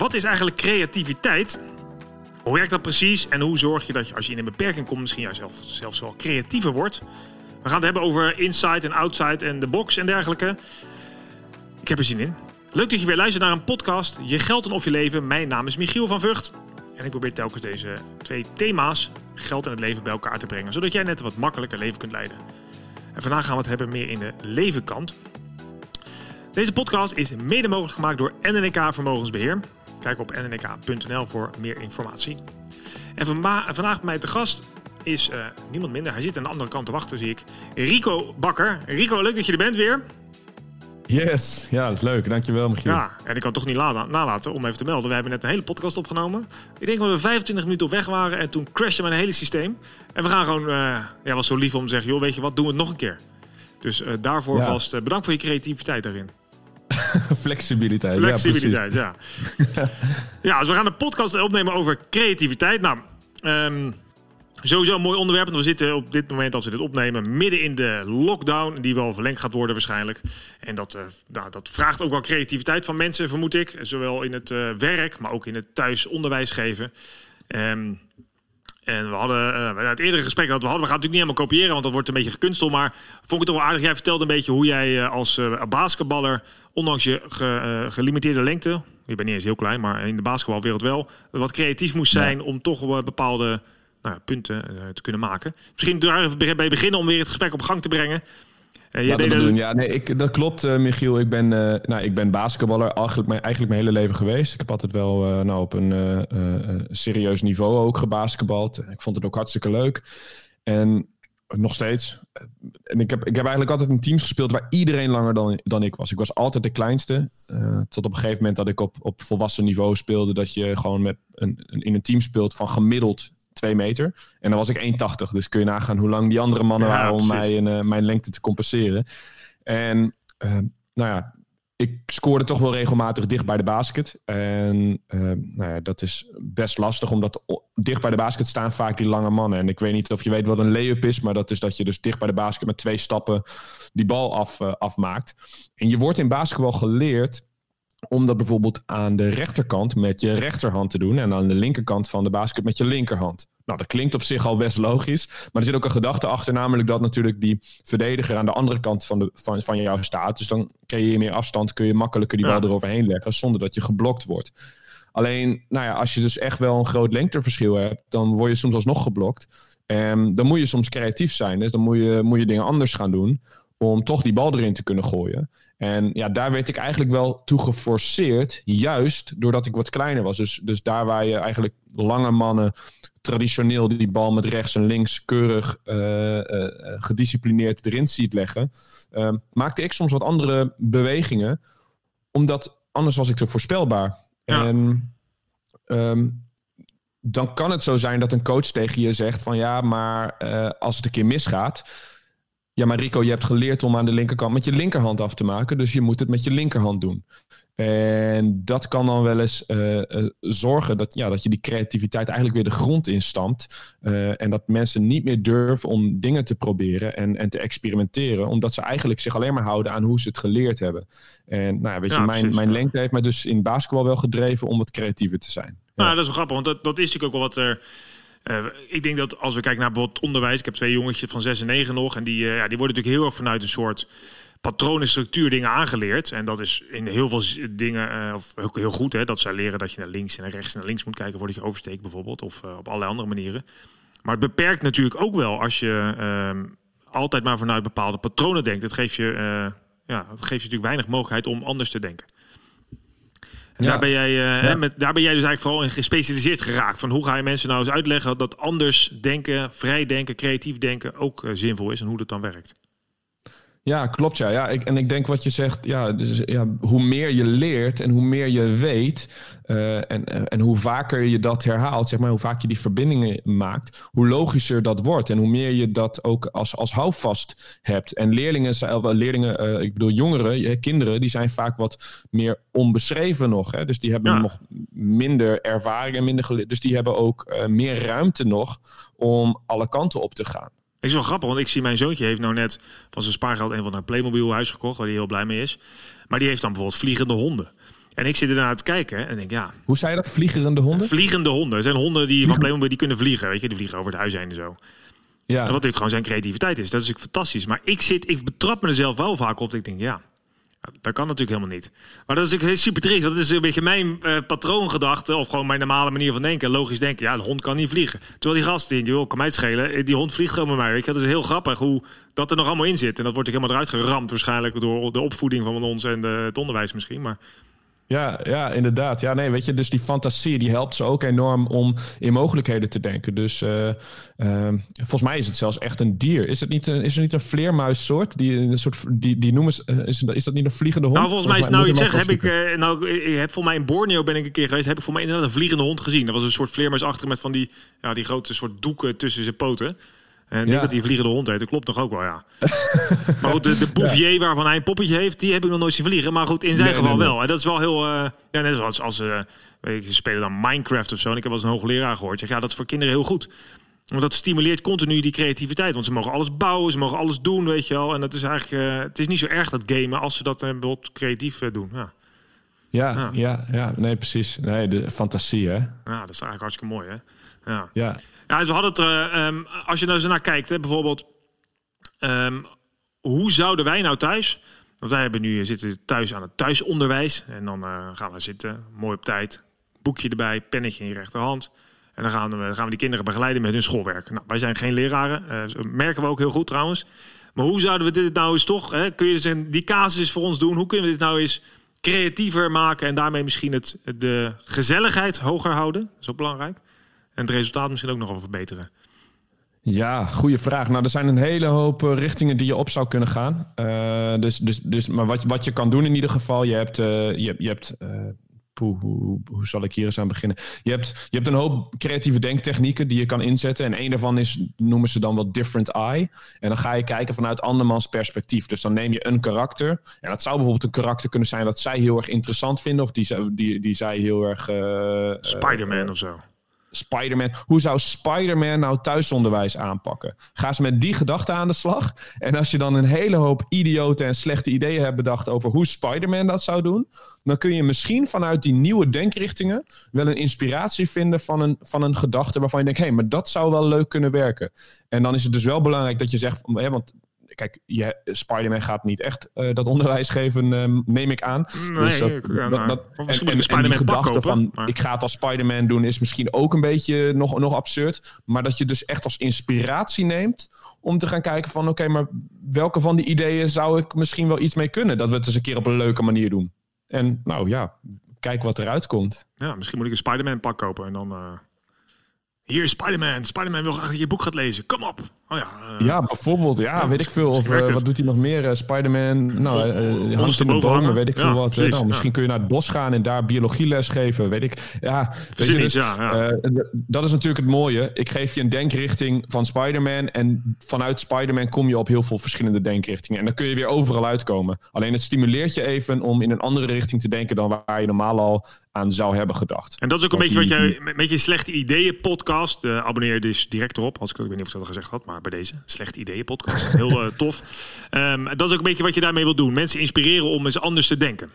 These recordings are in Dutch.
wat is eigenlijk creativiteit? Hoe werkt dat precies? En hoe zorg je dat je als je in een beperking komt, misschien juist zelf, zelfs wel creatiever wordt? We gaan het hebben over inside en outside en de box en dergelijke. Ik heb er zin in. Leuk dat je weer luistert naar een podcast. Je geld en of je leven. Mijn naam is Michiel van Vught. En ik probeer telkens deze twee thema's, geld en het leven, bij elkaar te brengen. Zodat jij net een wat makkelijker leven kunt leiden. En vandaag gaan we het hebben meer in de levenkant. Deze podcast is mede mogelijk gemaakt door NNK Vermogensbeheer. Kijk op nnk.nl voor meer informatie. En vandaag bij mij te gast is uh, niemand minder. Hij zit aan de andere kant te wachten, zie ik. Rico Bakker. Rico, leuk dat je er bent weer. Yes, ja, leuk. Dankjewel, Michiel. Ja, en ik kan toch niet nalaten om even te melden. We hebben net een hele podcast opgenomen. Ik denk dat we 25 minuten op weg waren en toen crashte mijn hele systeem. En we gaan gewoon, uh, ja, was zo lief om te zeggen, joh, weet je wat, doen we het nog een keer. Dus uh, daarvoor ja. vast bedankt voor je creativiteit daarin. Flexibiliteit. Flexibiliteit, ja. Ja. ja, dus we gaan de podcast opnemen over creativiteit. Nou, um, sowieso een mooi onderwerp. we zitten op dit moment, als we dit opnemen, midden in de lockdown. Die wel verlengd gaat worden waarschijnlijk. En dat, uh, nou, dat vraagt ook wel creativiteit van mensen, vermoed ik. Zowel in het uh, werk, maar ook in het thuis onderwijs geven. Um, en we hadden uh, het eerdere gesprek dat we hadden, we gaan het natuurlijk niet helemaal kopiëren, want dat wordt een beetje gekunsteld. Maar vond ik het toch wel aardig. Jij vertelde een beetje hoe jij uh, als uh, basketballer, ondanks je ge, gelimiteerde lengte, je bent niet eens heel klein, maar in de basketbalwereld wel, wat creatief moest zijn ja. om toch bepaalde nou, punten te kunnen maken. Misschien daar even bij beginnen om weer het gesprek op gang te brengen. Ja, dat, doen. ja nee, ik, dat klopt, uh, Michiel. Ik ben, uh, nou, ik ben basketballer eigenlijk mijn, eigenlijk mijn hele leven geweest. Ik heb altijd wel nou, op een serieus niveau ook gebasketbald. Ik vond het ook hartstikke leuk. En nog steeds. En ik heb, ik heb eigenlijk altijd in teams gespeeld waar iedereen langer dan, dan ik was. Ik was altijd de kleinste. tot op een gegeven moment dat ik op, op volwassen niveau speelde. Dat je gewoon met een, een, in een team speelt van gemiddeld twee meter. En dan was ik 1,80. Dus kun je nagaan hoe lang die andere mannen waren om mij in, uh, mijn lengte te compenseren. En uh, nou ja, ik scoorde toch wel regelmatig dicht bij de basket. En uh, nou ja, dat is best lastig, omdat dicht bij de basket staan vaak die lange mannen. En ik weet niet of je weet wat een layup is, maar dat is dat je dus dicht bij de basket met twee stappen die bal af, afmaakt. En je wordt in basketbal geleerd om dat bijvoorbeeld aan de rechterkant met je rechterhand te doen en aan de linkerkant van de basket met je linkerhand. Nou, dat klinkt op zich al best logisch, maar er zit ook een gedachte achter, namelijk dat natuurlijk die verdediger aan de andere kant van, de, van, van jou staat. Dus dan creëer je meer afstand, kun je makkelijker die bal ja. eroverheen leggen zonder dat je geblokt wordt. Alleen, nou ja, als je dus echt wel een groot lengteverschil hebt, dan word je soms alsnog geblokt. En dan moet je soms creatief zijn. Dus dan moet je, moet je dingen anders gaan doen om toch die bal erin te kunnen gooien. En ja, daar werd ik eigenlijk wel toe geforceerd, juist doordat ik wat kleiner was. Dus, dus daar waar je eigenlijk lange mannen traditioneel die bal met rechts en links keurig uh, uh, gedisciplineerd erin ziet leggen, uh, maakte ik soms wat andere bewegingen, omdat anders was ik te voorspelbaar. Ja. En um, dan kan het zo zijn dat een coach tegen je zegt van ja, maar als het een keer misgaat, ja, maar Rico, je hebt geleerd om aan de linkerkant met je linkerhand af te maken. Dus je moet het met je linkerhand doen. En dat kan dan wel eens uh, uh, zorgen dat, ja, dat je die creativiteit eigenlijk weer de grond instampt. Uh, en dat mensen niet meer durven om dingen te proberen en, en te experimenteren. Omdat ze eigenlijk zich alleen maar houden aan hoe ze het geleerd hebben. En nou, weet ja, je, mijn, precies, mijn ja. lengte heeft mij dus in basketbal wel gedreven om wat creatiever te zijn. Nou, dat is wel grappig, want dat, dat is natuurlijk ook wel wat er uh, ik denk dat als we kijken naar bijvoorbeeld onderwijs, ik heb twee jongetjes van 6 en 9 nog, en die, uh, ja, die worden natuurlijk heel erg vanuit een soort patronenstructuur dingen aangeleerd. En dat is in heel veel dingen uh, of heel goed, hè, dat zij leren dat je naar links en naar rechts en naar links moet kijken voordat je oversteekt bijvoorbeeld, of op allerlei andere manieren. Maar het beperkt natuurlijk ook wel als je ehm, altijd maar vanuit bepaalde patronen denkt. Dat geeft je, ja, dat geeft je natuurlijk weinig mogelijkheid om anders te denken. En daar, ben jij, hè, met, daar ben jij dus eigenlijk vooral in gespecialiseerd geraakt. Van hoe ga je mensen nou eens uitleggen dat anders denken, vrij denken, creatief denken ook uh, zinvol is en hoe dat dan werkt? Ja, klopt ja. ja ik, en ik denk wat je zegt, ja, dus, ja, hoe meer je leert en hoe meer je weet uh, en, en hoe vaker je dat herhaalt, zeg maar, hoe vaak je die verbindingen maakt, hoe logischer dat wordt en hoe meer je dat ook als, als houvast hebt. En leerlingen, leerlingen uh, ik bedoel jongeren, kinderen, die zijn vaak wat meer onbeschreven nog. Hè? Dus die hebben ja. nog minder ervaring en minder geleerd. Dus die hebben ook uh, meer ruimte nog om alle kanten op te gaan. Is wel grappig, want ik zie mijn zoontje heeft nou net van zijn spaargeld een van een Playmobil huis gekocht, waar hij heel blij mee is. Maar die heeft dan bijvoorbeeld vliegende honden. En ik zit ernaar te kijken en denk, ja... Hoe zei je dat? Vliegerende honden? Vliegende honden. Er zijn honden die van Playmobil die kunnen vliegen. Weet je, die vliegen over het huis heen en zo. Ja. wat natuurlijk gewoon zijn creativiteit is. Dat is natuurlijk fantastisch. Maar ik zit, ik betrap mezelf wel vaak op. Dat ik denk, ja, dat kan natuurlijk helemaal niet. Maar dat is natuurlijk super triest. Dat is een beetje mijn uh, patroongedachte. Of gewoon mijn normale manier van denken. Logisch denken. Ja, de hond kan niet vliegen. Terwijl die gast die joh, kan mij schelen. Eh, die hond vliegt gewoon met mij. Weet je? Dat is heel grappig hoe dat er nog allemaal in zit. En dat wordt ook helemaal eruit geramd. Waarschijnlijk door de opvoeding van ons en de, het onderwijs misschien. Maar ja, ja, inderdaad. Ja, nee, weet je, dus die fantasie die helpt ze ook enorm om in mogelijkheden te denken. Dus uh, uh, volgens mij is het zelfs echt een dier. Is het niet een, is er niet een vleermuissoort? Die, een soort, die, die noemen ze, uh, is, is dat niet een vliegende hond? Nou, volgens mij is nou iets zeggen, heb ik, uh, nou, ik heb voor mij in Borneo ben ik een keer geweest, heb ik voor mij inderdaad een vliegende hond gezien. Dat was een soort vleermuisachtig met van die, ja, die grote soort doeken tussen zijn poten. En ja. dat die vliegende hond heet, dat klopt toch ook wel, ja. maar goed, de, de Bouvier waarvan hij een poppetje heeft, die heb ik nog nooit zien vliegen. Maar goed, in zijn geval wel. En dat is wel heel, uh, ja, net zoals als uh, weet je, spelen dan Minecraft of zo. En ik heb als een hoogleraar gehoord, zeg, ja, dat is voor kinderen heel goed. Want dat stimuleert continu die creativiteit. Want ze mogen alles bouwen, ze mogen alles doen, weet je wel. En dat is eigenlijk, uh, het is niet zo erg dat gamen als ze dat bijvoorbeeld creatief doen. Ja. Ja, ja, ja, ja, nee, precies. Nee, de fantasie, hè? Ja, dat is eigenlijk hartstikke mooi, hè? Ja. ja. Ja, dus we hadden het, um, als je nou zo naar kijkt, hè, bijvoorbeeld, um, hoe zouden wij nou thuis, want wij hebben nu, zitten thuis aan het thuisonderwijs en dan uh, gaan we zitten, mooi op tijd, boekje erbij, pennetje in je rechterhand. En dan gaan we, gaan we die kinderen begeleiden met hun schoolwerk. Nou, wij zijn geen leraren, uh, merken we ook heel goed trouwens. Maar hoe zouden we dit nou eens toch, hè, kun je dus die casus voor ons doen, hoe kunnen we dit nou eens creatiever maken en daarmee misschien het, de gezelligheid hoger houden? Dat is ook belangrijk. En het resultaat misschien ook nog wel verbeteren? Ja, goede vraag. Nou, er zijn een hele hoop eh, richtingen die je op zou kunnen gaan. Uh, dus, dus, dus, maar wat, wat je kan doen in ieder geval, je hebt, uh, je, je hebt hoe, hoe, hoe, zal ik hier eens aan beginnen? Je hebt, je hebt een hoop creatieve denktechnieken die je kan inzetten. En een daarvan is, noemen ze dan wel different eye. En dan ga je kijken vanuit andermans perspectief. Dus dan neem je een karakter. En dat zou bijvoorbeeld een karakter kunnen zijn dat zij heel erg interessant vinden. Of die, die, die zij heel erg... Spider-Man of zo. Spider-Man. Hoe zou Spider-Man nou thuisonderwijs aanpakken? Ga ze met die gedachte aan de slag. En als je dan een hele hoop idiote en slechte ideeën hebt bedacht over hoe Spider-Man dat zou doen, dan kun je misschien vanuit die nieuwe denkrichtingen wel een inspiratie vinden van een, van een gedachte waarvan je denkt, hé, hey, maar dat zou wel leuk kunnen werken. En dan is het dus wel belangrijk dat je zegt, want kijk, je, Spider-Man gaat niet echt uh, dat onderwijs geven, uh, neem ik aan. Nee, dus dat, ja, dat, dat, en, misschien en, Spider-Man gedachte van, maar... ik ga het als Spider-Man doen, is misschien ook een beetje nog, nog absurd. Maar dat je dus echt als inspiratie neemt om te gaan kijken van, oké, okay, maar welke van die ideeën zou ik misschien wel iets mee kunnen? Dat we het eens een keer op een leuke manier doen. En nou ja, kijk wat eruit komt. Ja, misschien moet ik een Spider-Man pak kopen en dan... Uh... Hier is Spider-Man. Spider-Man wil graag dat je boek gaat lezen. Kom op. Oh ja, uh, ja, bijvoorbeeld. Ja, weet ik veel. Of uh, wat doet hij nog meer? Uh, Spider-Man. Nou, uh, hand in de bomen, weet ik veel wat. Precies, nou, misschien kun je naar het bos gaan en daar biologieles geven. Weet ik. Ja, weet je, dus, dat is natuurlijk het mooie. Ik geef je een denkrichting van Spider-Man. En vanuit Spider-Man kom je op heel veel verschillende denkrichtingen. En dan kun je weer overal uitkomen. Alleen het stimuleert je even om in een andere richting te denken dan waar je normaal al aan zou hebben gedacht. En dat is ook een beetje wat jij met je slechte ideeën podcast. Uh, abonneer je dus direct erop. Als ik, ik weet niet of ik dat al gezegd had, maar bij deze slechte ideeën podcast. Heel uh, tof. Um, dat is ook een beetje wat je daarmee wil doen. Mensen inspireren om eens anders te denken.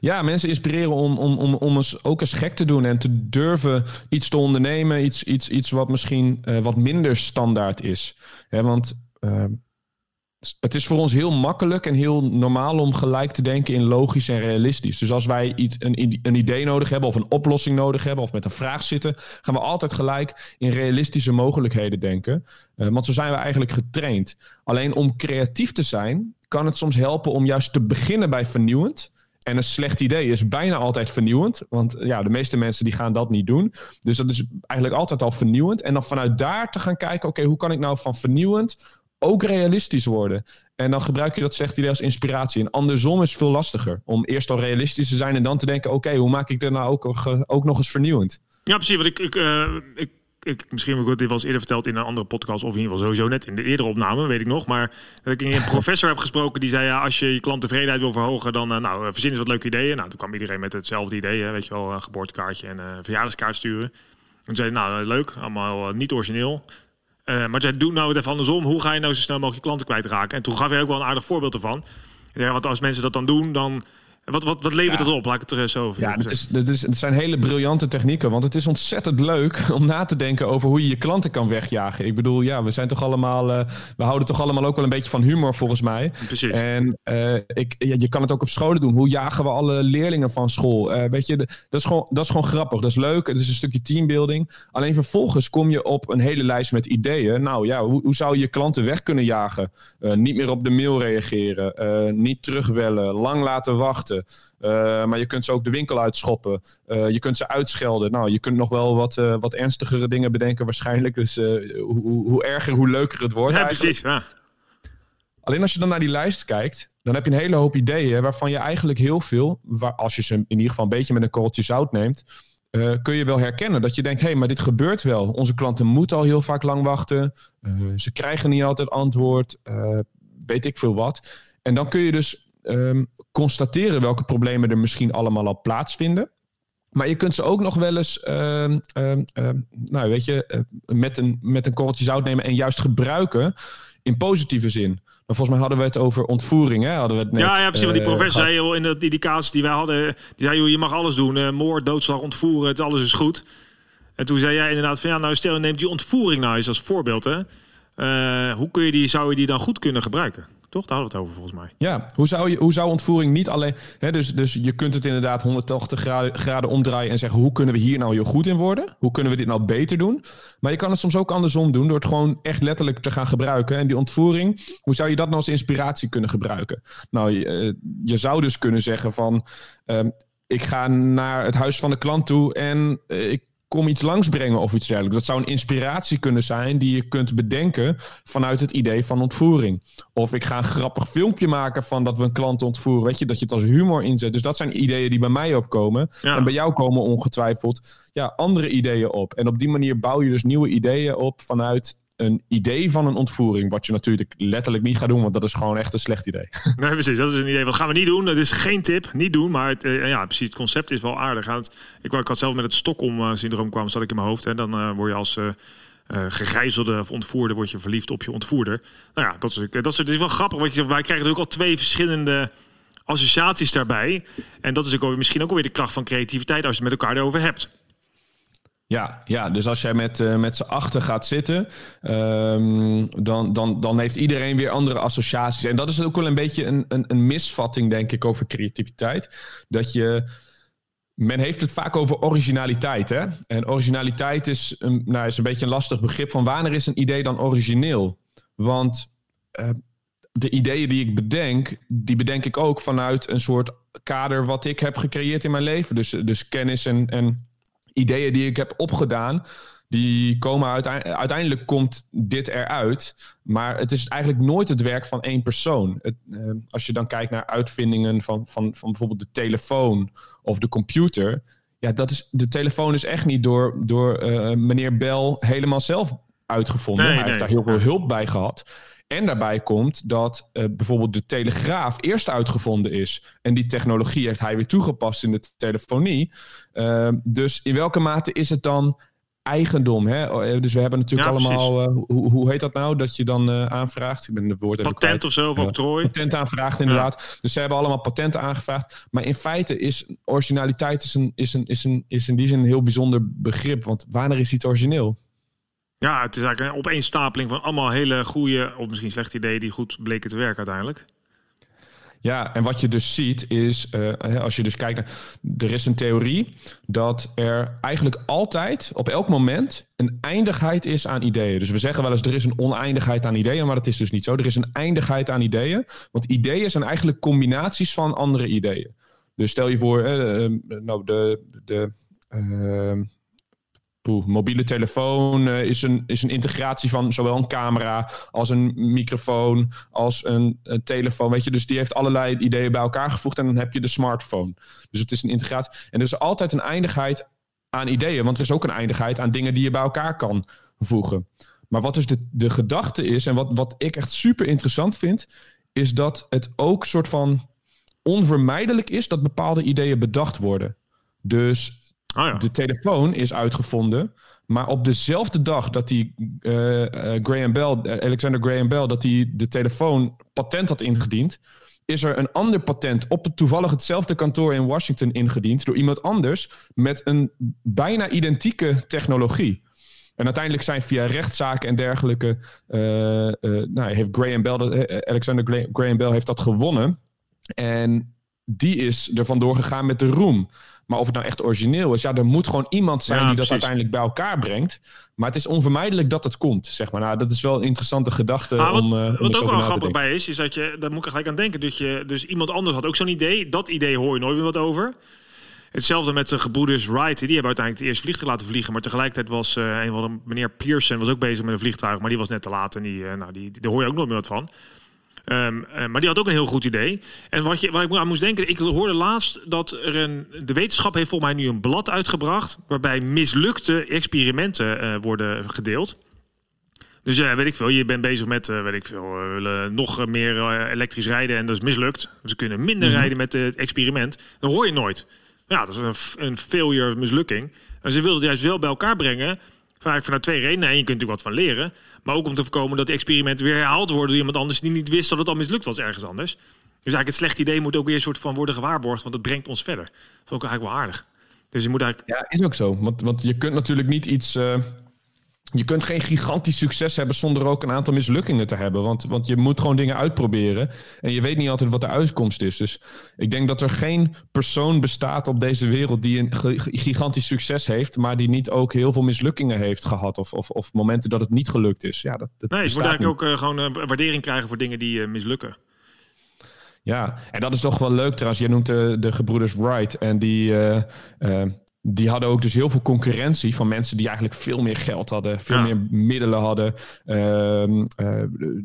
Ja, mensen inspireren om, om, om, om eens ook eens gek te doen en te durven iets te ondernemen. Iets, iets, iets wat misschien uh, wat minder standaard is. He, want uh, het is voor ons heel makkelijk en heel normaal om gelijk te denken in logisch en realistisch. Dus als wij iets, een, een idee nodig hebben of een oplossing nodig hebben of met een vraag zitten, gaan we altijd gelijk in realistische mogelijkheden denken. Uh, want zo zijn we eigenlijk getraind. Alleen om creatief te zijn, kan het soms helpen om juist te beginnen bij vernieuwend. En een slecht idee is bijna altijd vernieuwend. Want ja, de meeste mensen die gaan dat niet doen. Dus dat is eigenlijk altijd al vernieuwend. En dan vanuit daar te gaan kijken, oké, hoe kan ik nou van vernieuwend ook realistisch worden. En dan gebruik je dat slechte idee als inspiratie. En andersom is het veel lastiger. Om eerst al realistisch te zijn en dan te denken... oké, hoe maak ik dit nou ook, ook nog eens vernieuwend? Ja, precies. Want ik, ik, uh, ik, ik, misschien heb ik het wel eens eerder verteld in een andere podcast... of in ieder geval sowieso net in de eerdere opname, weet ik nog. Maar dat ik een professor heb gesproken die zei... ja, als je je klanttevredenheid wil verhogen, dan uh, nou, verzin eens wat leuke ideeën. Nou, toen kwam iedereen met hetzelfde idee. Hè, weet je wel, een geboortekaartje en een verjaardagskaart sturen. En zei nou, leuk, allemaal niet origineel. Uh, maar zei, doe nou het even andersom. Hoe ga je nou zo snel mogelijk je klanten kwijtraken? En toen gaf hij ook wel een aardig voorbeeld ervan. Ja, want als mensen dat dan doen, dan Wat, wat, wat levert ja. het op? Laat ik het er zo over Ja, het, is, het, is, het zijn hele briljante technieken. Want het is ontzettend leuk om na te denken over hoe je je klanten kan wegjagen. Ik bedoel, ja, we zijn toch allemaal. Uh, we houden toch allemaal ook wel een beetje van humor, volgens mij. Precies. En uh, ik, ja, je kan het ook op scholen doen. Hoe jagen we alle leerlingen van school? Uh, weet je, dat is, gewoon, dat is gewoon grappig. Dat is leuk. Het is een stukje teambuilding. Alleen vervolgens kom je op een hele lijst met ideeën. Nou ja, hoe, hoe zou je je klanten weg kunnen jagen? niet meer op de mail reageren. niet terugbellen. Lang laten wachten. Eh, maar je kunt ze ook de winkel uitschoppen. Uh, je kunt ze uitschelden. Nou, je kunt nog wel wat, uh, wat ernstigere dingen bedenken waarschijnlijk. Dus hoe, hoe, erger, hoe leuker het wordt Ja, precies. Ja. Alleen als je dan naar die lijst kijkt, dan heb je een hele hoop ideeën waarvan je eigenlijk heel veel, waar, als je ze in ieder geval een beetje met een korreltje zout neemt, kun je wel herkennen. Dat je denkt, hé, hey, maar dit gebeurt wel. Onze klanten moeten al heel vaak lang wachten. ze krijgen niet altijd antwoord. weet ik veel wat. En dan kun je dus um, constateren welke problemen er misschien allemaal al plaatsvinden. Maar je kunt ze ook nog wel eens, uh, nou weet je, uh, met, een, met een korreltje zout nemen en juist gebruiken in positieve zin. Maar volgens mij hadden we het over ontvoering, hè? Hadden we het net, ja, ja, precies. Want die eh, professor zei in de, die, wij hadden, die zei, joh, je mag alles doen. Uh, moord, doodslag, ontvoeren, het, alles is goed. En toen zei jij inderdaad van, ja, nou stel, neemt die ontvoering nou eens als voorbeeld, hè? hoe kun je die, zou je die dan goed kunnen gebruiken? Toch? Daar hadden we het over volgens mij. Ja, hoe zou, je, hoe zou ontvoering niet alleen... Hè, dus, dus je kunt het inderdaad 180 graden, omdraaien en zeggen... hoe kunnen we hier nou heel goed in worden? Hoe kunnen we dit nou beter doen? Maar je kan het soms ook andersom doen... door het gewoon echt letterlijk te gaan gebruiken. En die ontvoering, hoe zou je dat nou als inspiratie kunnen gebruiken? Nou, je, eh, zou dus kunnen zeggen van... Ehm, ik ga naar het huis van de klant toe en uh, ik kom iets langsbrengen of iets dergelijks. Dat zou een inspiratie kunnen zijn die je kunt bedenken vanuit het idee van ontvoering. Of ik ga een grappig filmpje maken van dat we een klant ontvoeren. Weet je, dat je het als humor inzet. Dus dat zijn ideeën die bij mij opkomen. En bij jou komen ongetwijfeld ja, andere ideeën op. En op die manier bouw je dus nieuwe ideeën op vanuit een idee van een ontvoering. Wat je natuurlijk letterlijk niet gaat doen, want dat is gewoon echt een slecht idee. Nee, precies. Dat is een idee. Wat gaan we niet doen? Dat is geen tip. Niet doen. Maar uh, ja, precies. Het concept is wel aardig. Het, ik, ik had zelf met het Stockholm-syndroom kwam, zat ik in mijn hoofd. En dan uh, word je als uh, gegijzelde of ontvoerde, word je verliefd op je ontvoerder. Nou ja, dat is, dat is, dat is wel grappig. Want wij krijgen natuurlijk al twee verschillende associaties daarbij. En dat is ook misschien ook alweer de kracht van creativiteit als je het met elkaar erover hebt. Ja, ja, dus als jij met, uh, met z'n achter gaat zitten, um, dan, dan, dan heeft iedereen weer andere associaties. En dat is ook wel een beetje een, een, een misvatting, denk ik, over creativiteit. Dat je. Men heeft het vaak over originaliteit. Hè? En originaliteit is een, nou, is een beetje een lastig begrip. Van wanneer is een idee dan origineel? Want uh, de ideeën die ik bedenk, die bedenk ik ook vanuit een soort kader wat ik heb gecreëerd in mijn leven. Dus, dus kennis en, en ideeën die ik heb opgedaan, die komen uiteindelijk, uiteindelijk komt dit eruit. Maar het is eigenlijk nooit het werk van één persoon. Het, uh, als je dan kijkt naar uitvindingen van, van, van bijvoorbeeld de telefoon of de computer. Ja, dat is, de telefoon is echt niet door, door uh, meneer Bell helemaal zelf uitgevonden. Nee, Hij nee. heeft daar heel veel hulp bij gehad. En daarbij komt dat uh, bijvoorbeeld de telegraaf eerst uitgevonden is. En die technologie heeft hij weer toegepast in de telefonie. Uh, dus in welke mate is het dan eigendom? Hè? Oh, dus we hebben natuurlijk ja, allemaal. Uh, hoe, hoe, heet dat nou? Dat je dan aanvraagt. Ik ben de woord Patent of zo, of octrooi. Patent aanvraagt, inderdaad. Ja. Dus ze hebben allemaal patenten aangevraagd. Maar in feite is originaliteit is, een, is, een, is, een, is in die zin een heel bijzonder begrip. Want wanneer is iets origineel? Ja, het is eigenlijk een opeenstapeling van allemaal hele goede, of misschien slechte ideeën die goed bleken te werken uiteindelijk. Ja, en wat je dus ziet is, uh, als je dus kijkt naar, er is een theorie dat er eigenlijk altijd, op elk moment, een eindigheid is aan ideeën. Dus we zeggen wel eens, er is een oneindigheid aan ideeën, maar dat is dus niet zo. Er is een eindigheid aan ideeën, want ideeën zijn eigenlijk combinaties van andere ideeën. Dus stel je voor, uh, nou, de, de Poeh, mobiele telefoon uh, is, een, is een integratie van zowel een camera als een microfoon als een, een, telefoon. Weet je, dus die heeft allerlei ideeën bij elkaar gevoegd en dan heb je de smartphone. Dus het is een integratie. En er is altijd een eindigheid aan ideeën, want er is ook een eindigheid aan dingen die je bij elkaar kan voegen. Maar wat dus de, de gedachte is, en wat, wat ik echt super interessant vind, is dat het ook soort van onvermijdelijk is dat bepaalde ideeën bedacht worden. Dus Ja. De telefoon is uitgevonden. Maar op dezelfde dag dat die uh, Graham Bell, Alexander Graham Bell, dat hij de telefoon patent had ingediend, is er een ander patent op het toevallig hetzelfde kantoor in Washington ingediend door iemand anders met een bijna identieke technologie. En uiteindelijk zijn via rechtszaken en dergelijke, uh, uh, nou, heeft Graham Bell, Alexander Graham Bell heeft dat gewonnen. En die is er vandoor gegaan met de roem. Maar of het nou echt origineel is, ja, er moet gewoon iemand zijn die dat uiteindelijk bij elkaar brengt. Maar het is onvermijdelijk dat het komt, zeg maar. Nou, dat is wel een interessante gedachte ah, wat, om, uh, Wat ook wel grappig bij is, is dat je, daar moet ik gelijk aan denken, dat je, dus iemand anders had ook zo'n idee. Dat idee hoor je nooit meer wat over. Hetzelfde met de gebroeders Wright. Die hebben uiteindelijk het eerste vliegtuig laten vliegen. Maar tegelijkertijd was uh, een van de meneer Pearson was ook bezig met een vliegtuig. Maar die was net te laat en die, uh, nou, die, die, daar hoor je ook nooit meer wat van. Um, uh, maar die had ook een heel goed idee. En wat, je, wat ik aan moest denken, ik hoorde laatst dat er een. De wetenschap heeft volgens mij nu een blad uitgebracht. waarbij mislukte experimenten uh, worden gedeeld. Dus ja, weet ik veel, je bent bezig met, uh, weet ik veel, we willen nog meer elektrisch rijden en dat is mislukt. Dus we kunnen minder mm -hmm. rijden met het experiment. Dan hoor je nooit. Ja, dat is een, een failure, mislukking. En ze wilden het juist wel bij elkaar brengen. Vaak vanuit twee redenen. En je kunt natuurlijk wat van leren. Maar ook om te voorkomen dat de experimenten weer herhaald worden door iemand anders die niet wist dat het al mislukt was ergens anders. Dus eigenlijk het slechte idee moet ook weer een soort van worden gewaarborgd, want het brengt ons verder. Dat is ook eigenlijk wel aardig. Dus je moet eigenlijk. Ja, is ook zo. Want, want je kunt natuurlijk niet iets. Uh, je kunt geen gigantisch succes hebben zonder ook een aantal mislukkingen te hebben. Want, want je moet gewoon dingen uitproberen. En je weet niet altijd wat de uitkomst is. Dus ik denk dat er geen persoon bestaat op deze wereld die een gigantisch succes heeft. maar die niet ook heel veel mislukkingen heeft gehad. Of, of, of momenten dat het niet gelukt is. Ja, dat, dat nee, je moet eigenlijk ook uh, gewoon een waardering krijgen voor dingen die uh, mislukken. Ja, en dat is toch wel leuk trouwens. Jij noemt de, de gebroeders Wright. En die, uh, uh, die hadden ook dus heel veel concurrentie van mensen die eigenlijk veel meer geld hadden, veel ja. meer middelen hadden, uh, uh,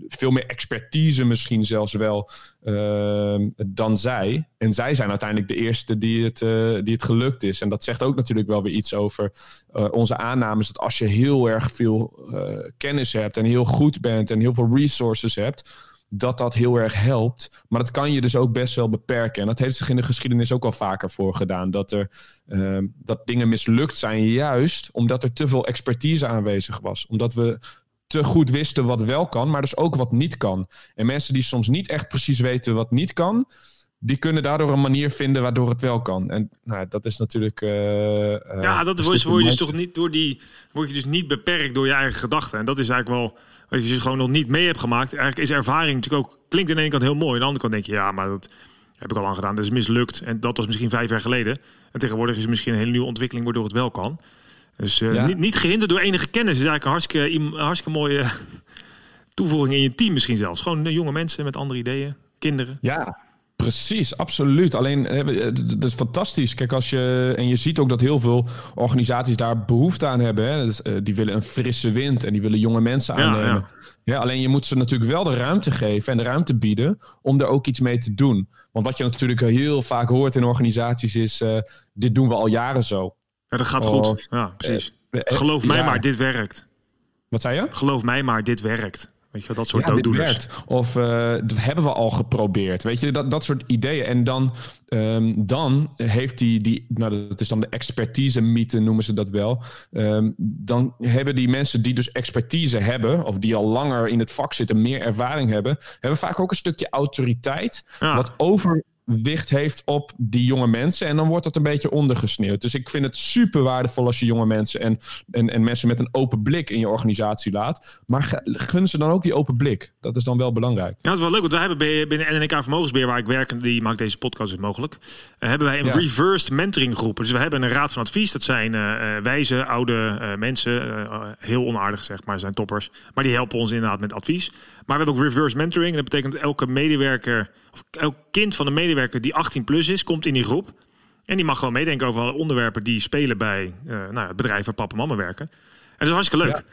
veel meer expertise misschien zelfs wel uh, dan zij. En zij zijn uiteindelijk de eerste die het, die het gelukt is. En dat zegt ook natuurlijk wel weer iets over onze aannames dat als je heel erg veel kennis hebt en heel goed bent en heel veel resources hebt, dat dat heel erg helpt. Maar dat kan je dus ook best wel beperken. En dat heeft zich in de geschiedenis ook al vaker voor gedaan. Dat, er, uh, dat dingen mislukt zijn, juist omdat er te veel expertise aanwezig was. Omdat we te goed wisten wat wel kan, maar dus ook wat niet kan. En mensen die soms niet echt precies weten wat niet kan, die kunnen daardoor een manier vinden waardoor het wel kan. En nou, dat is natuurlijk. Uh, ja, dat word je dus toch niet door die. Word je dus niet beperkt door je eigen gedachten. En dat is eigenlijk wel dat je ze gewoon nog niet mee hebt gemaakt. Eigenlijk is ervaring natuurlijk ook, klinkt in de ene kant heel mooi. Aan de andere kant denk je, ja, maar dat heb ik al lang gedaan. Dat is mislukt. En dat was misschien vijf jaar geleden. En tegenwoordig is het misschien een hele nieuwe ontwikkeling waardoor het wel kan. Dus uh, ja. niet, niet, gehinderd door enige kennis. is eigenlijk een hartstikke, hartstikke mooie toevoeging in je team misschien zelfs. Gewoon jonge mensen met andere ideeën, kinderen. Ja, Precies, absoluut. Alleen, dat is fantastisch. Kijk, als je. En je ziet ook dat heel veel organisaties daar behoefte aan hebben. Hè? Dus, uh, die willen een frisse wind en die willen jonge mensen aannemen. Ja, ja. ja, alleen je moet ze natuurlijk wel de ruimte geven en de ruimte bieden om er ook iets mee te doen. Want wat je natuurlijk heel vaak hoort in organisaties is: uh, dit doen we al jaren zo. Ja, dat gaat goed. Of, ja, precies. Uh, Geloof mij maar, dit werkt. Wat zei je? Geloof mij maar, dit werkt. Weet je, dat soort ja, dooddoeners. Of uh, dat hebben we al geprobeerd. Weet je, dat, dat soort ideeën. En dan, um, dan heeft die, die, nou dat is dan de expertise-mythe, noemen ze dat wel. Um, dan hebben die mensen die dus expertise hebben, of die al langer in het vak zitten, meer ervaring hebben, hebben vaak ook een stukje autoriteit. Ja. Wat over wicht heeft op die jonge mensen. En dan wordt dat een beetje ondergesneeuwd. Dus ik vind het super waardevol als je jonge mensen en, en, en mensen met een open blik in je organisatie laat. Maar gun ze dan ook die open blik. Dat is dan wel belangrijk. Ja, dat is wel leuk. Want wij hebben binnen NNK Vermogensbeheer, waar ik werk, die maakt deze podcast dus mogelijk, uh, hebben wij een ja. reversed mentoring groep. Dus we hebben een raad van advies. Dat zijn uh, wijze, oude uh, mensen. heel onaardig zeg maar, zijn toppers. Maar die helpen ons inderdaad met advies. Maar we hebben ook reverse mentoring. En dat betekent elke medewerker, elk kind van de medewerker die 18 plus is, komt in die groep. En die mag gewoon meedenken over alle onderwerpen die spelen bij uh, nou, het bedrijf waar papa en mama werken. En dat is hartstikke leuk.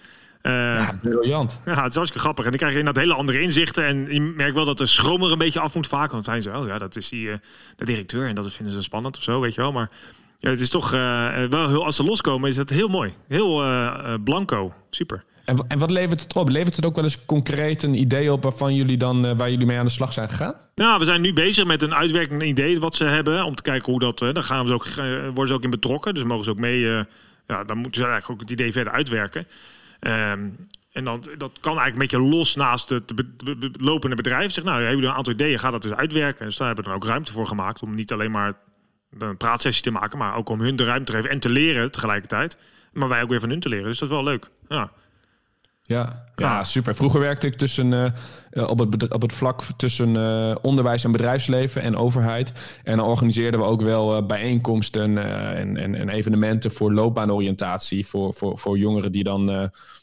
Ja. Uh, ja, briljant. Ja, het is hartstikke grappig. En dan krijg je inderdaad hele andere inzichten. En je merkt wel dat de schroom er een beetje af moet vaak. Want zijn ze, oh ja, dat is die, uh, de directeur. En dat vinden ze spannend of zo, weet je wel. Maar ja, het is toch wel heel, als ze loskomen, is het heel mooi. Heel blanco. Super. En, en wat levert het op? Levert het ook wel eens concreet een idee op waarvan jullie dan, uh, waar jullie mee aan de slag zijn gegaan? Nou, we zijn nu bezig met een uitwerkend idee wat ze hebben. Om te kijken hoe dat. Uh, daar gaan we ook, uh, worden ze ook in betrokken. Dus mogen ze ook mee. ja, dan moeten ze eigenlijk ook het idee verder uitwerken. Um, En dan, dat kan eigenlijk een beetje los naast het lopende bedrijf. Zeg, nou, hebben jullie een aantal ideeën, gaat dat dus uitwerken. En dus daar hebben we dan ook ruimte voor gemaakt om niet alleen maar een praatsessie te maken, maar ook om hun de ruimte te geven en te leren tegelijkertijd. Maar wij ook weer van hun te leren. Dus dat is wel leuk. Ja. Ja, ja, super. Vroeger werkte ik tussen, uh, op, het, op het vlak tussen uh, onderwijs en bedrijfsleven en overheid. En dan organiseerden we ook wel uh, bijeenkomsten en, en, en, evenementen voor loopbaanoriëntatie. Voor, voor, voor jongeren die dan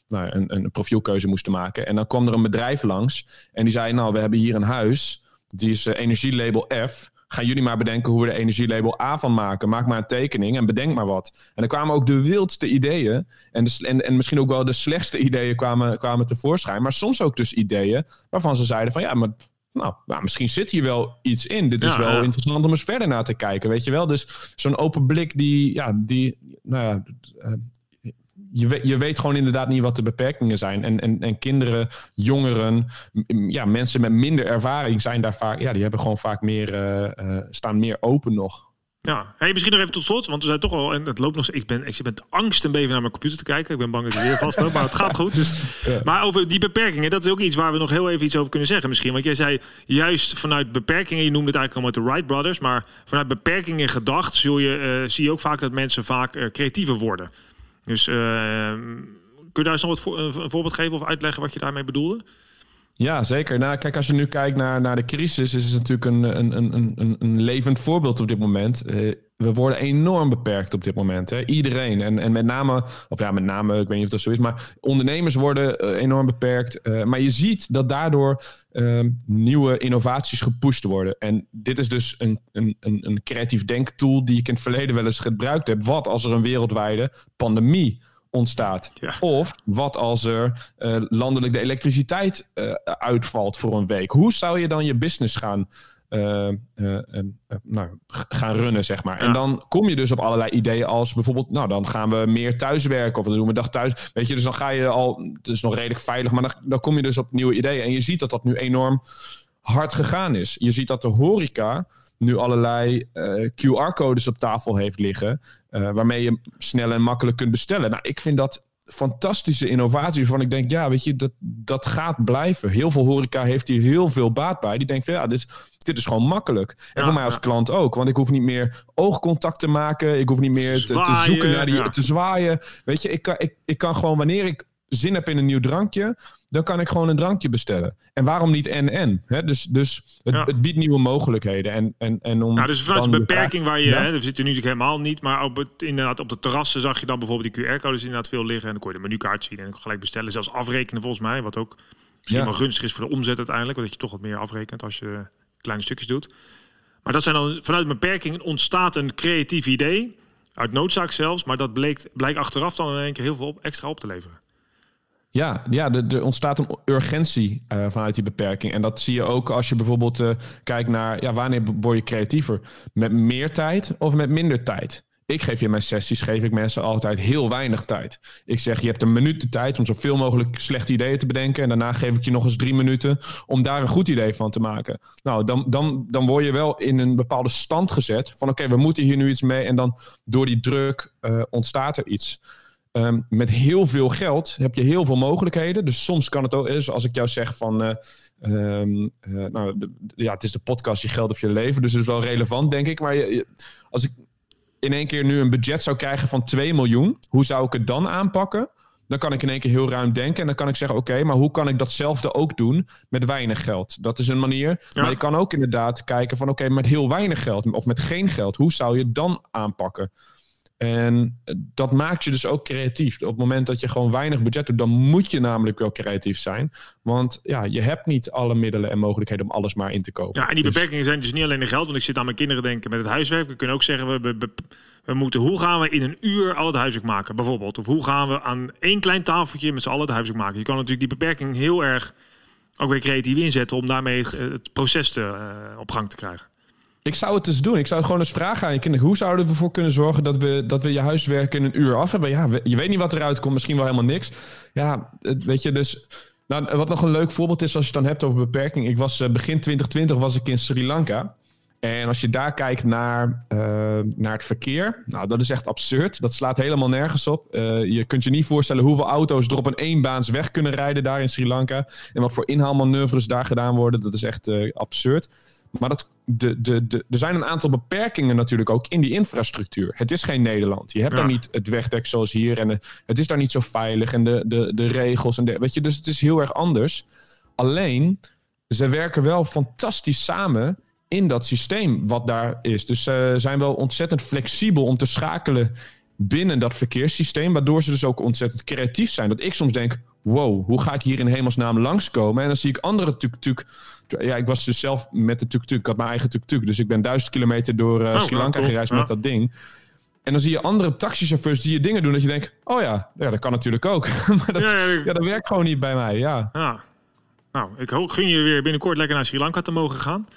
nou, een, een profielkeuze moesten maken. En dan kwam er een bedrijf langs en die zei: Nou, we hebben hier een huis. Die is energielabel F gaan jullie maar bedenken hoe we er energielabel A van maken. Maak maar een tekening en bedenk maar wat. En dan kwamen ook de wildste ideeën. En, de, en, en misschien ook wel de slechtste ideeën kwamen, kwamen tevoorschijn. Maar soms ook dus ideeën waarvan ze zeiden van ja, maar nou, nou, misschien zit hier wel iets in. Dit is wel interessant om eens verder naar te kijken, weet je wel. Dus zo'n open blik die, ja, die, nou ja, eh, je, weet, je weet gewoon inderdaad niet wat de beperkingen zijn. En, en, en kinderen, jongeren, ja, mensen met minder ervaring zijn daar vaak, ja, die hebben gewoon vaak meer, uh, staan meer open nog. Ja, hey, misschien nog even tot slot, want we zijn toch al, en het loopt nog, ik ben, ik ben angst en beven naar mijn computer te kijken. Ik ben bang dat het weer vastloopt, maar het gaat goed. Dus. Maar over die beperkingen, dat is ook iets waar we nog heel even iets over kunnen zeggen misschien. Want jij zei juist vanuit beperkingen, je noemde het eigenlijk al met de Wright Brothers, maar vanuit beperkingen gedacht zul je, uh, zie je ook vaak dat mensen vaak uh, creatiever worden. Dus uh, kun je daar eens nog wat voor, een voorbeeld geven of uitleggen wat je daarmee bedoelde? Ja, zeker. Nou, kijk, als je nu kijkt naar, naar de crisis, is het natuurlijk een, een, een, een, een levend voorbeeld op dit moment. Uh, we worden enorm beperkt op dit moment. Hè? Iedereen. En, en met name, of ja, met name, ik weet niet of dat zo is, maar ondernemers worden uh, enorm beperkt. Uh, maar je ziet dat daardoor uh, nieuwe innovaties gepusht worden. En dit is dus een, een, een creatief denktool die ik in het verleden wel eens gebruikt heb. Wat als er een wereldwijde pandemie ontstaat. Of wat als er uh, landelijk de elektriciteit uh, uitvalt voor een week. Hoe zou je dan je business gaan, uh, nou, gaan runnen, zeg maar. En dan kom je dus op allerlei ideeën als bijvoorbeeld... nou, dan gaan we meer thuiswerken of dan doen we dag thuis. Weet je, dus dan ga je al... Het is nog redelijk veilig, maar dan, dan kom je dus op nieuwe ideeën. En je ziet dat dat nu enorm hard gegaan is. Je ziet dat de horeca nu allerlei uh, QR-codes op tafel heeft liggen. Uh, waarmee je snel en makkelijk kunt bestellen. Nou, ik vind dat fantastische innovatie. Waarvan ik denk, ja, weet je, dat, dat gaat blijven. Heel veel horeca heeft hier heel veel baat bij. Die denkt van ja, dit, dit is gewoon makkelijk. En voor mij als klant ook. Want ik hoef niet meer oogcontact te maken. Ik hoef niet meer te, te zoeken naar die, te zwaaien. Weet je, ik kan, ik, ik kan gewoon wanneer ik zin heb in een nieuw drankje, dan kan ik gewoon een drankje bestellen. En waarom niet en-en? Dus, dus het, het, biedt nieuwe mogelijkheden. En, en, en om nou, dus vanuit de beperking waar je, ja? hè, we zitten nu natuurlijk helemaal niet, maar op, het, inderdaad, op de terrassen zag je dan bijvoorbeeld die QR-codes inderdaad veel liggen. En dan kon je de menukaart zien en gelijk bestellen. Zelfs afrekenen volgens mij, wat ook misschien wel gunstig is voor de omzet uiteindelijk. Want dat je toch wat meer afrekent als je kleine stukjes doet. Maar dat zijn dan vanuit beperking ontstaat een creatief idee. Uit noodzaak zelfs, maar dat bleek, blijkt achteraf dan in één keer heel veel extra op te leveren. Ja, ja er ontstaat een urgentie uh, vanuit die beperking. En dat zie je ook als je bijvoorbeeld uh, kijkt naar ja, wanneer word je creatiever? Met meer tijd of met minder tijd? Ik geef je in mijn sessies, geef ik mensen altijd heel weinig tijd. Ik zeg, je hebt een minuut de tijd om zoveel mogelijk slechte ideeën te bedenken. En daarna geef ik je nog eens drie minuten om daar een goed idee van te maken. Nou, dan, dan, dan word je wel in een bepaalde stand gezet. Van oké, we moeten hier nu iets mee. En dan door die druk uh, ontstaat er iets. Um, met heel veel geld heb je heel veel mogelijkheden. Dus soms kan het ook, dus als ik jou zeg van, uh, um, uh, nou, de, ja, het is de podcast Je Geld of Je Leven, dus het is wel relevant, denk ik. Maar je, als ik in één keer nu een budget zou krijgen van 2 miljoen, hoe zou ik het dan aanpakken? Dan kan ik in één keer heel ruim denken en dan kan ik zeggen: Oké, maar hoe kan ik datzelfde ook doen met weinig geld? Dat is een manier. Ja. Maar je kan ook inderdaad kijken van: Oké, met heel weinig geld of met geen geld, hoe zou je het dan aanpakken? En dat maakt je dus ook creatief. Op het moment dat je gewoon weinig budget hebt, dan moet je namelijk wel creatief zijn. Want ja, je hebt niet alle middelen en mogelijkheden om alles maar in te kopen. Ja, en die dus- beperkingen zijn dus niet alleen in geld. Want ik zit aan mijn kinderen denken met het huiswerk. We kunnen ook zeggen, we, we, we moeten, hoe gaan we in een uur al het huiswerk maken, bijvoorbeeld? Of hoe gaan we aan één klein tafeltje met z'n allen het huiswerk maken? Je kan natuurlijk die beperking heel erg ook weer creatief inzetten om daarmee het, het proces te, uh, op gang te krijgen. Ik zou het dus doen. Ik zou gewoon eens vragen aan je kinderen. Hoe zouden we ervoor kunnen zorgen dat we, dat we je huiswerk in een uur af hebben? Ja, je weet niet wat eruit komt. Misschien wel helemaal niks. Ja, weet je, dus... Nou, wat nog een leuk voorbeeld is als je het dan hebt over beperking. Ik was uh, begin 2020 was ik in Sri Lanka. En als je daar kijkt naar, uh, naar het verkeer, nou, dat is echt absurd. Dat slaat helemaal nergens op. Uh, je kunt je niet voorstellen hoeveel auto's er op een eenbaansweg kunnen rijden daar in Sri Lanka. En wat voor inhaalmanoeuvres daar gedaan worden. Dat is echt absurd. Maar dat, de, de, de, er zijn een aantal beperkingen natuurlijk ook in die infrastructuur. Het is geen Nederland. Je hebt ja. daar niet het wegdek zoals hier. En het is daar niet zo veilig. En de, de, de regels. En de, weet je, dus het is heel erg anders. Alleen, ze werken wel fantastisch samen in dat systeem wat daar is. Dus ze zijn wel ontzettend flexibel om te schakelen binnen dat verkeerssysteem. Waardoor ze dus ook ontzettend creatief zijn. Dat ik soms denk, wow, hoe ga ik hier in hemelsnaam langskomen? En dan zie ik andere tuk-tuk. Ja, ik was dus zelf met de tuk-tuk. Ik had mijn eigen tuk-tuk. Dus ik ben duizend kilometer door uh, Sri Lanka gereisd met dat ding. En dan zie je andere taxichauffeurs die je dingen doen dat je denkt, oh ja, ja dat kan natuurlijk ook. maar dat, ja, dat werkt gewoon niet bij mij, ja. ja. Nou, ik gun je weer binnenkort lekker naar Sri Lanka te mogen gaan.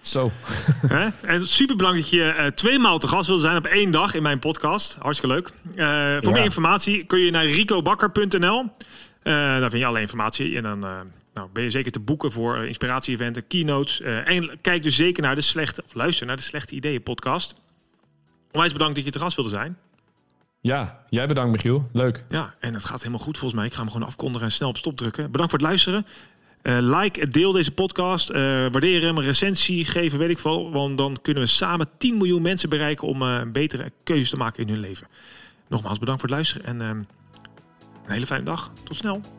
Zo. Hè? En super belangrijk dat je uh, twee maal te gast wilde zijn op één dag in mijn podcast. Hartstikke leuk. Uh, voor meer informatie kun je naar ricobakker.nl. Uh, daar vind je alle informatie. En dan nou, ben je zeker te boeken voor inspiratie-eventen, keynotes. en kijk dus zeker naar de slechte, of luister naar de Slechte Ideeën podcast. Onwijs bedankt dat je te gast wilde zijn. Ja, jij bedankt Michiel. Leuk. Ja, en het gaat helemaal goed volgens mij. Ik ga hem gewoon afkondigen en snel op stop drukken. Bedankt voor het luisteren. Uh, like, deel deze podcast. Uh, waardeer hem, recensie geven, weet ik veel. Want dan kunnen we samen 10 miljoen mensen bereiken om uh, een betere keuze te maken in hun leven. Nogmaals bedankt voor het luisteren en een hele fijne dag. Tot snel.